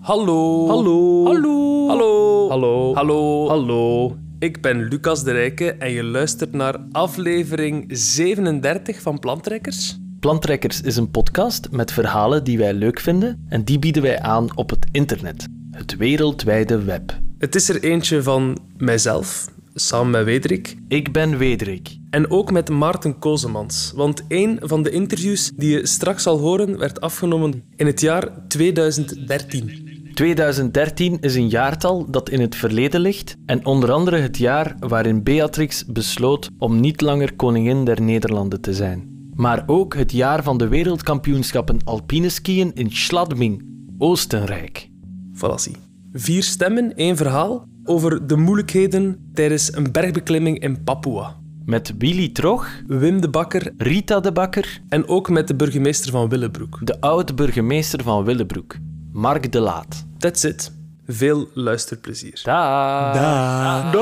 Hallo. Hallo. Hallo. Hallo. Hallo. Hallo. Hallo. Ik ben Lucas de Rijke en je luistert naar aflevering 37 van Plantrekkers. Plantrekkers is een podcast met verhalen die wij leuk vinden en die bieden wij aan op het internet. Het wereldwijde web. Het is er eentje van mijzelf, samen met Wederik, Ik ben Wederik. en ook met Maarten Kozemans. Want een van de interviews die je straks zal horen werd afgenomen in het jaar 2013. 2013 is een jaartal dat in het verleden ligt en onder andere het jaar waarin Beatrix besloot om niet langer koningin der Nederlanden te zijn. Maar ook het jaar van de wereldkampioenschappen alpine skiën in Schladming, Oostenrijk. Fallacie. Vier stemmen, één verhaal over de moeilijkheden tijdens een bergbeklimming in Papua. Met Willy Trog, Wim de Bakker Rita de Bakker, en ook met de burgemeester van Willebroek. de oud-burgemeester van Willebroek, Mark de Laat. That's it. Veel luisterplezier. Daag.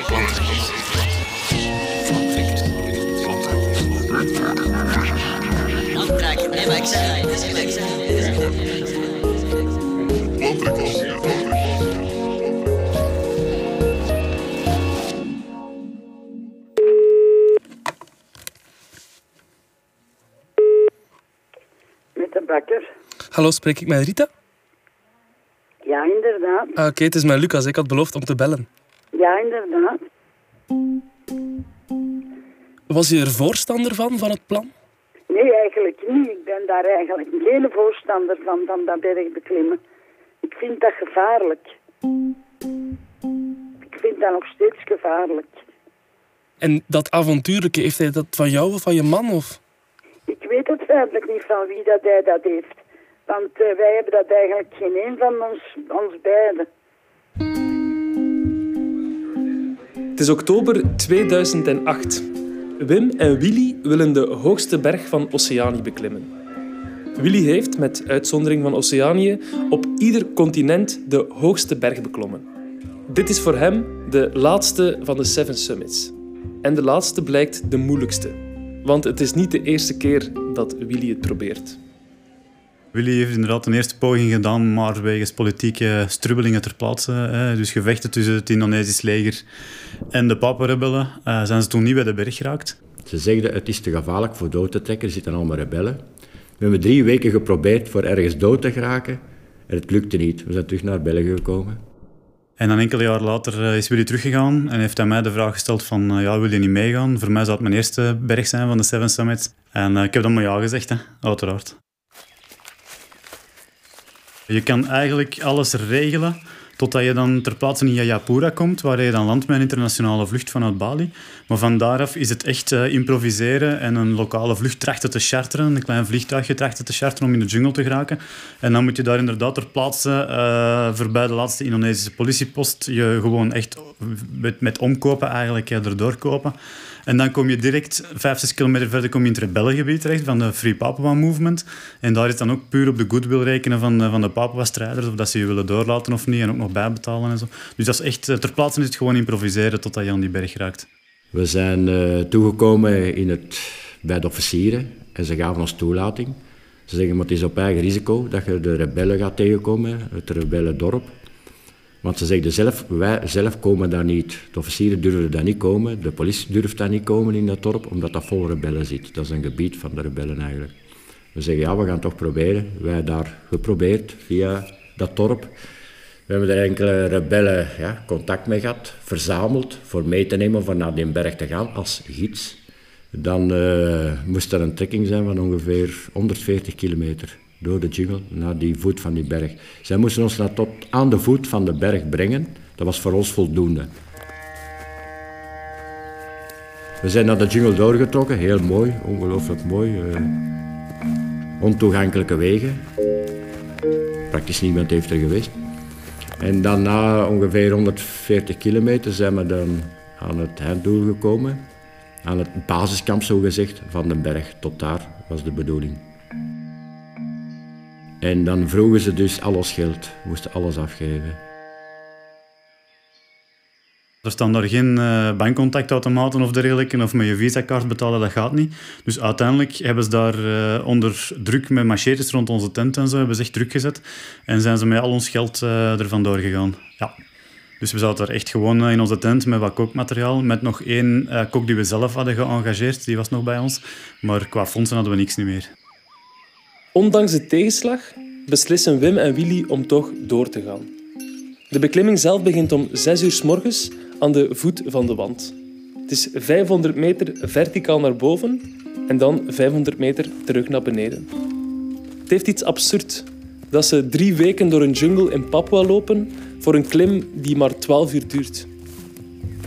Maar Hallo, spreek ik met Rita? Ja, inderdaad. Ah, Oké, het is met Lucas. Ik had beloofd om te bellen. Ja, inderdaad. Was je er voorstander van, van het plan? Nee, eigenlijk niet. Ik ben daar eigenlijk geen voorstander van, van dat bergbeklimmen. Ik vind dat gevaarlijk. Ik vind dat nog steeds gevaarlijk. En dat avontuurlijke, heeft hij dat van jou of van je man? Of? Ik weet het feitelijk niet van wie dat hij dat heeft. Want eh, wij hebben dat eigenlijk geen een van ons, ons beiden. Het is oktober 2008. Wim en Willy willen de hoogste berg van Oceanië beklimmen. Willy heeft, met uitzondering van Oceanië, op ieder continent de hoogste berg beklommen. Dit is voor hem de laatste van de Seven Summits. En de laatste blijkt de moeilijkste. Want het is niet de eerste keer dat Willy het probeert. Willy heeft inderdaad een eerste poging gedaan, maar wegens politieke strubbelingen ter plaatse, hè, dus gevechten tussen het Indonesisch leger en de Papa-rebellen, eh, zijn ze toen niet bij de berg geraakt. Ze zegden het is te gevaarlijk voor dood te trekken, er zitten allemaal rebellen. We hebben drie weken geprobeerd voor ergens dood te geraken en het lukte niet. We zijn terug naar België gekomen. En dan enkele jaar later eh, is Willy teruggegaan en heeft hij mij de vraag gesteld van, eh, ja, wil je niet meegaan? Voor mij zou het mijn eerste berg zijn van de Seven Summits. En ik heb dan maar ja gezegd, hè, uiteraard. Je kan eigenlijk alles regelen totdat je dan ter plaatse in Jayapura komt, waar je dan landt met een internationale vlucht vanuit Bali. Maar van daaraf is het echt eh, improviseren en een lokale vlucht trachten te charteren, een klein vliegtuigje trachten te charteren om in de jungle te geraken. En dan moet je daar inderdaad ter plaatse, eh, voorbij de laatste Indonesische politiepost, je gewoon echt met, met omkopen eigenlijk eh, erdoor kopen. En dan kom je direct, vijf, zes kilometer verder, kom je in het rebellengebied terecht van de Free Papua Movement. En daar is dan ook puur op de goodwill rekenen van, de- van de Papua-strijders, of dat ze je willen doorlaten of niet, en ook nog bijbetalen en zo. Dus dat is echt, eh, ter plaatse is het gewoon improviseren totdat je aan die berg raakt. We zijn eh, toegekomen in het, bij de officieren en ze gaven ons toelating. Ze zeggen, maar het is op eigen risico dat je de rebellen gaat tegenkomen, het rebellendorp. Want ze zeggen zelf, wij zelf komen daar niet. De officieren durven daar niet komen, de politie durft daar niet komen in dat dorp, omdat dat vol rebellen zit. Dat is een gebied van de rebellen eigenlijk. We zeggen, ja, we gaan toch proberen. Wij daar geprobeerd via dat dorp. We hebben er enkele rebellen ja, contact mee gehad, verzameld voor mee te nemen van naar die berg te gaan als gids. Dan eh, moest er een trekking zijn van ongeveer 140 kilometer door de jungle naar die voet van die berg. Zij moesten ons naar tot aan de voet van de berg brengen. Dat was voor ons voldoende. We zijn naar de jungle doorgetrokken, heel mooi, ongelooflijk mooi. eh, ontoegankelijke wegen. Praktisch niemand heeft er geweest. En dan na ongeveer 140 kilometer zijn we dan aan het einddoel gekomen. Aan het basiskamp, zo gezegd, van den berg. Tot daar was de bedoeling. En dan vroegen ze dus al ons geld. Moesten alles afgeven. Er staan daar geen uh, bankcontactautomaten of dergelijke, of met je visa-kaart betalen, dat gaat niet. Dus uiteindelijk hebben ze daar uh, onder druk met machetes rond onze tent en zo, hebben ze echt druk gezet. En zijn ze met al ons geld uh, er vandoor gegaan. Ja. Dus we zaten er echt gewoon in onze tent met wat kookmateriaal, met nog één kok die we zelf hadden geëngageerd, die was nog bij ons. Maar qua fondsen hadden we niks niet meer. Ondanks de tegenslag beslissen Wim en Willy om toch door te gaan. De beklimming zelf begint om 6 uur s morgens aan de voet van de wand. Het is 500 meter verticaal naar boven en dan 500 meter terug naar beneden. Het heeft iets absurd dat ze drie weken door een jungle in Papua lopen voor een klim die maar 12 uur duurt.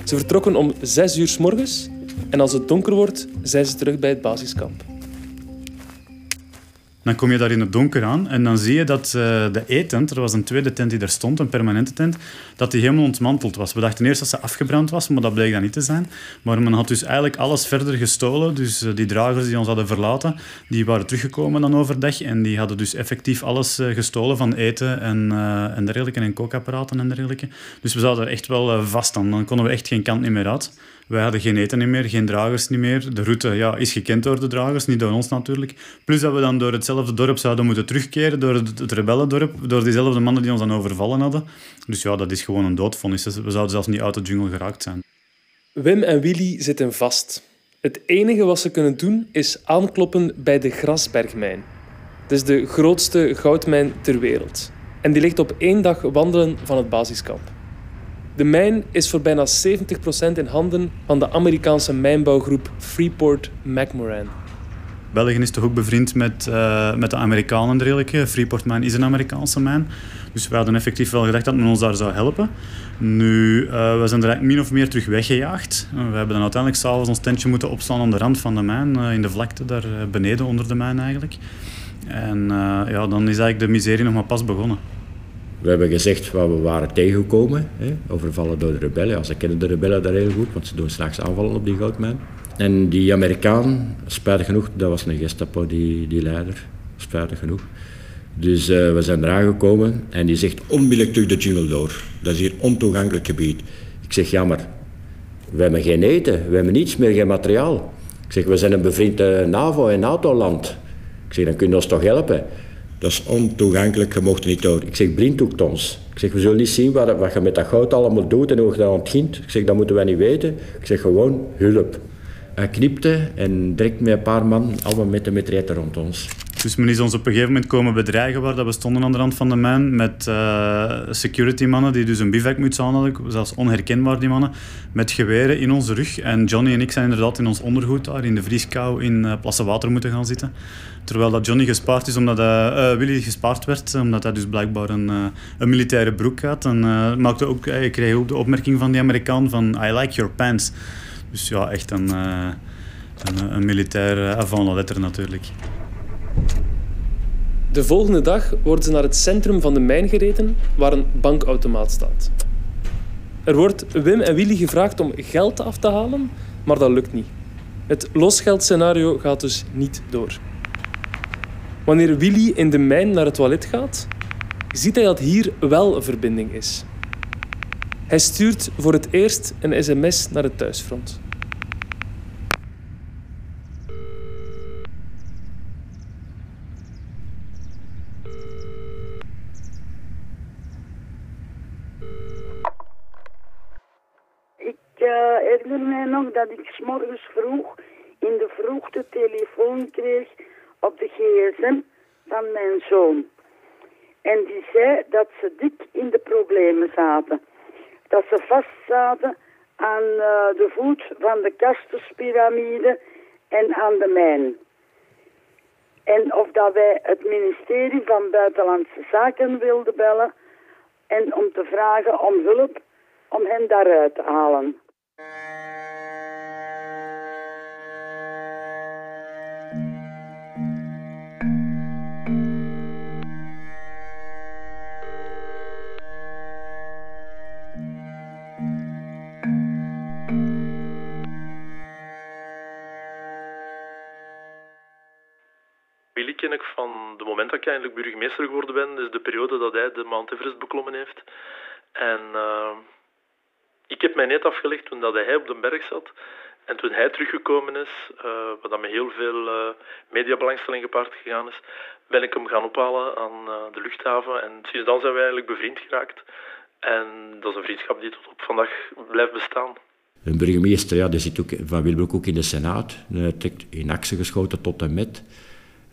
Ze vertrokken om 6 uur s morgens en als het donker wordt, zijn ze terug bij het basiskamp. Dan kom je daar in het donker aan en dan zie je dat uh, de E-tent, er was een tweede tent die daar stond, een permanente tent, dat die helemaal ontmanteld was. We dachten eerst dat ze afgebrand was, maar dat bleek dat niet te zijn. Maar men had dus eigenlijk alles verder gestolen. Dus uh, die dragers die ons hadden verlaten, die waren teruggekomen dan overdag en die hadden dus effectief alles uh, gestolen van eten en, en dergelijke, en kookapparaten en dergelijke. Dus we zaten er echt wel vast aan. Dan konden we echt geen kant meer uit. Wij hadden geen eten meer, geen dragers niet meer. De route ja, is gekend door de dragers, niet door ons natuurlijk. Plus dat we dan door hetzelfde dorp zouden moeten terugkeren, door het, het rebellendorp, door diezelfde mannen die ons dan overvallen hadden. Dus ja, dat is gewoon een doodvonnis. We zouden zelfs niet uit de jungle geraakt zijn. Wim en Willy zitten vast. Het enige wat ze kunnen doen is aankloppen bij de Grasbergmijn. Het is de grootste goudmijn ter wereld. En die ligt op één dag wandelen van het basiskamp. De mijn is voor bijna 70% in handen van de Amerikaanse mijnbouwgroep Freeport-McMoran. België is toch ook bevriend met, uh, met de Amerikanen redelijk. Freeport Mine is een Amerikaanse mijn. Dus we hadden effectief wel gedacht dat men ons daar zou helpen. Nu, uh, we zijn er min of meer terug weggejaagd. We hebben dan uiteindelijk s'avonds ons tentje moeten opslaan aan de rand van de mijn, in de vlakte daar beneden onder de mijn eigenlijk. En ja, dan is eigenlijk de miserie nog maar pas begonnen. We hebben gezegd wat we waren tegengekomen, hè, overvallen door de rebellen. Ja, ze kennen de rebellen daar heel goed, want ze doen straks aanvallen op die goudmijn. En die Amerikaan, spijtig genoeg, dat was een Gestapo, die, die leider, spijtig genoeg. Dus uh, we zijn eraan gekomen en die zegt onmiddellijk terug de jungle door. Dat is hier ontoegankelijk gebied. Ik zeg, ja maar, we hebben geen eten, we hebben niets meer, geen materiaal. Ik zeg, we zijn een bevriend NAVO- en NATO-land. Ik zeg, dan kun je ons toch helpen? Dat is ontoegankelijk, je mocht niet door. Ik zeg, blinddoekt ons. Ik zeg, we zullen niet zien wat, wat je met dat goud allemaal doet en hoe je dat ontgint. Ik zeg, dat moeten wij niet weten. Ik zeg, gewoon hulp. Hij knipte en direct met een paar man, allemaal met de metreter rond ons. Dus men is ons op een gegeven moment komen bedreigen waar dat we stonden aan de rand van de mijn met uh, security mannen die dus een bivakmuts aan hadden, zelfs onherkenbaar die mannen, met geweren in onze rug. En Johnny en ik zijn inderdaad in ons ondergoed daar in de vrieskou in uh, Plassen Water moeten gaan zitten. Terwijl dat Johnny gespaard is omdat hij, uh, Willy gespaard werd, omdat hij dus blijkbaar een, een militaire broek had. En maakte ook, hij kreeg ook de opmerking van die Amerikaan van I like your pants. Dus ja, echt een, een, een militair avant la lettre natuurlijk. De volgende dag worden ze naar het centrum van de mijn gereden, waar een bankautomaat staat. Er wordt Wim en Willy gevraagd om geld af te halen, maar dat lukt niet. Het losgeldscenario gaat dus niet door. Wanneer Willy in de mijn naar het toilet gaat, ziet hij dat hier wel een verbinding is. Hij stuurt voor het eerst een sms naar het thuisfront. uh, herinner mij nog dat ik s morgens vroeg de telefoon kreeg op de gsm van mijn zoon. En die zei dat ze dik in de problemen zaten. Dat ze vast zaten aan uh, de voet van de Kastuspyramide en aan de mijn. En of dat wij het ministerie van Buitenlandse Zaken wilden bellen en om te vragen om hulp om hen daaruit te halen. Het moment dat ik eindelijk burgemeester geworden ben, is de periode dat hij de Mount Everest beklommen heeft. En uh, Ik heb mij net afgelegd toen dat hij op de berg zat. En toen hij teruggekomen is, uh, wat dan met heel veel uh, mediabelangstelling gepaard gegaan is, ben ik hem gaan ophalen aan de luchthaven. En sinds dan zijn we eigenlijk bevriend geraakt. En dat is een vriendschap die tot op vandaag blijft bestaan. Een burgemeester ja, die zit ook van Wilbroek ook in de Senaat. Direct in actie geschoten tot en met.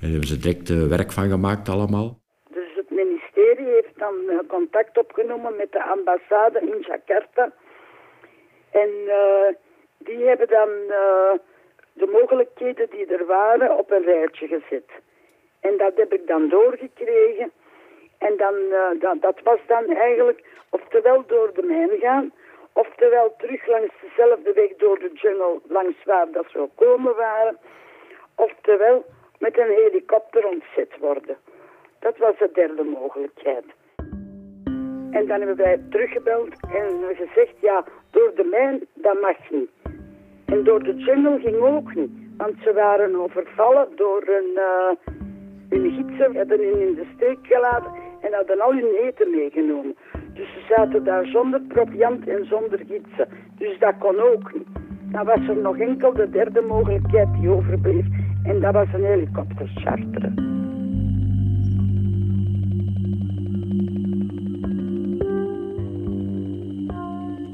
Daar hebben ze direct werk van gemaakt allemaal. Dus het ministerie heeft dan contact opgenomen met de ambassade in Jakarta. En uh, die hebben dan de mogelijkheden die er waren op een rijtje gezet. En dat heb ik dan doorgekregen. En dan, dat, dat was dan eigenlijk oftewel door de mijn gaan, oftewel terug langs dezelfde weg door de jungle langs waar dat ze komen waren, oftewel met een helikopter ontzet worden. Dat was de derde mogelijkheid. En dan hebben wij teruggebeld en gezegd, ja, door de mijn, dat mag niet. En door de jungle ging ook niet. Want ze waren overvallen door een... Uh, hun gidsen hebben hen in de steek gelaten en hadden al hun eten meegenomen. Dus ze zaten daar zonder proviant en zonder gidsen. Dus dat kon ook niet. Dan was er nog enkel de derde mogelijkheid die overbleef. En dat was een helikopter charteren.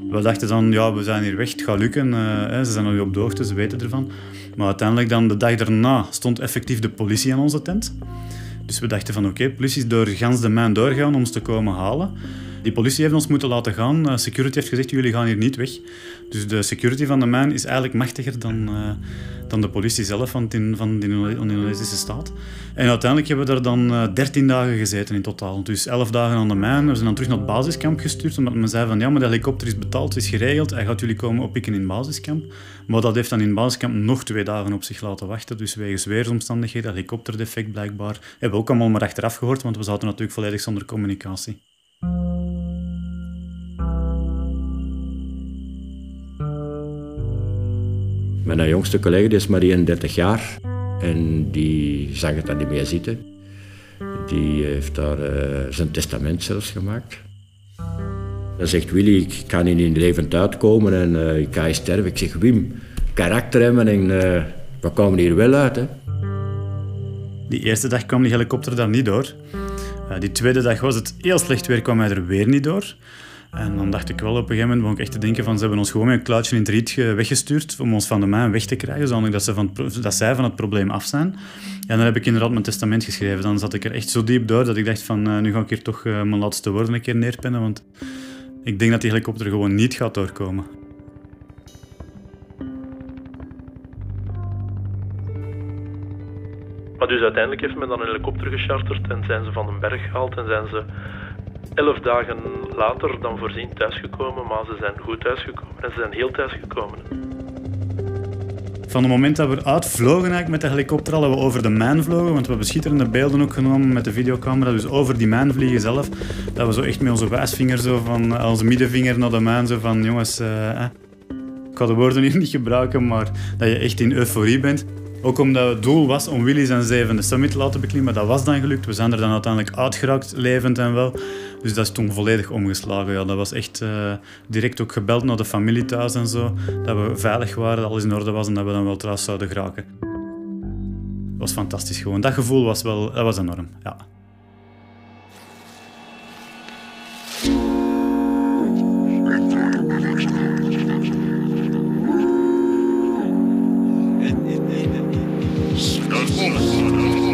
We dachten dan, ja, we zijn hier weg, het gaat lukken. Uh, ze zijn al op de hoogte, ze weten ervan. Maar uiteindelijk dan de dag daarna stond effectief de politie aan onze tent. Dus we dachten van oké, okay, politie is door gans de mijn doorgaan om ons te komen halen. Die politie heeft ons moeten laten gaan. Uh, security heeft gezegd, jullie gaan hier niet weg. Dus de security van de mijn is eigenlijk machtiger dan, uh, dan de politie zelf van, van de Indonesische staat. En uiteindelijk hebben we daar dan uh, 13 dagen gezeten in totaal. Dus 11 dagen aan de mijn. We zijn dan terug naar het basiskamp gestuurd, omdat men zei van ja, maar de helikopter is betaald, is geregeld. Hij gaat jullie komen oppikken in het basiskamp. Maar dat heeft dan in het basiskamp nog twee dagen op zich laten wachten. Dus wegens weersomstandigheden, helikopterdefect blijkbaar. Hebben we ook allemaal maar achteraf gehoord, want we zaten natuurlijk volledig zonder communicatie. Mijn jongste collega die is maar 31 jaar en die zag het dan niet meer zitten. Die heeft daar uh, zijn testament zelfs gemaakt. Dan zegt Willy, ik kan niet in levend uitkomen en uh, ik ga sterven. Ik zeg, Wim, karakter hebben en uh, we komen hier wel uit. Hè. Die eerste dag kwam die helikopter daar niet door. die tweede dag was het heel slecht weer, kwam hij er weer niet door. En dan dacht ik wel op een gegeven moment, begon ik echt te denken van ze hebben ons gewoon met een kluitje in het riet weggestuurd om ons van de mijn weg te krijgen, zodat dat, ze van, dat zij van het probleem af zijn. En dan heb ik inderdaad mijn testament geschreven. Dan zat ik er echt zo diep door dat ik dacht van uh, nu ga ik hier toch uh, mijn laatste woorden een keer neerpennen, want ik denk dat die helikopter gewoon niet gaat doorkomen. Maar dus uiteindelijk heeft men dan een helikopter gecharterd en zijn ze van een berg gehaald en zijn ze elf dagen later dan voorzien thuisgekomen, maar ze zijn goed thuisgekomen en ze zijn heel thuisgekomen. Van het moment dat we uitvlogen eigenlijk met de helikopter al, we over de mijn vlogen, want we hebben schitterende beelden ook genomen met de videocamera, dus over die mijn vliegen zelf, dat we zo echt met onze wijsvinger, zo van, onze middenvinger naar de mijn, zo van jongens, eh, ik ga de woorden hier niet gebruiken, maar dat je echt in euforie bent. Ook omdat het doel was om Willy zijn zevende summit te laten beklimmen. Dat was dan gelukt. We zijn er dan uiteindelijk uitgeraakt, levend en wel. Dus dat is toen volledig omgeslagen. Ja, dat was echt uh, direct ook gebeld naar de familie thuis en zo. Dat we veilig waren, dat alles in orde was en dat we dan wel trouwens zouden geraken. Dat was fantastisch gewoon. Dat gevoel was wel dat was enorm. Ja. Don't.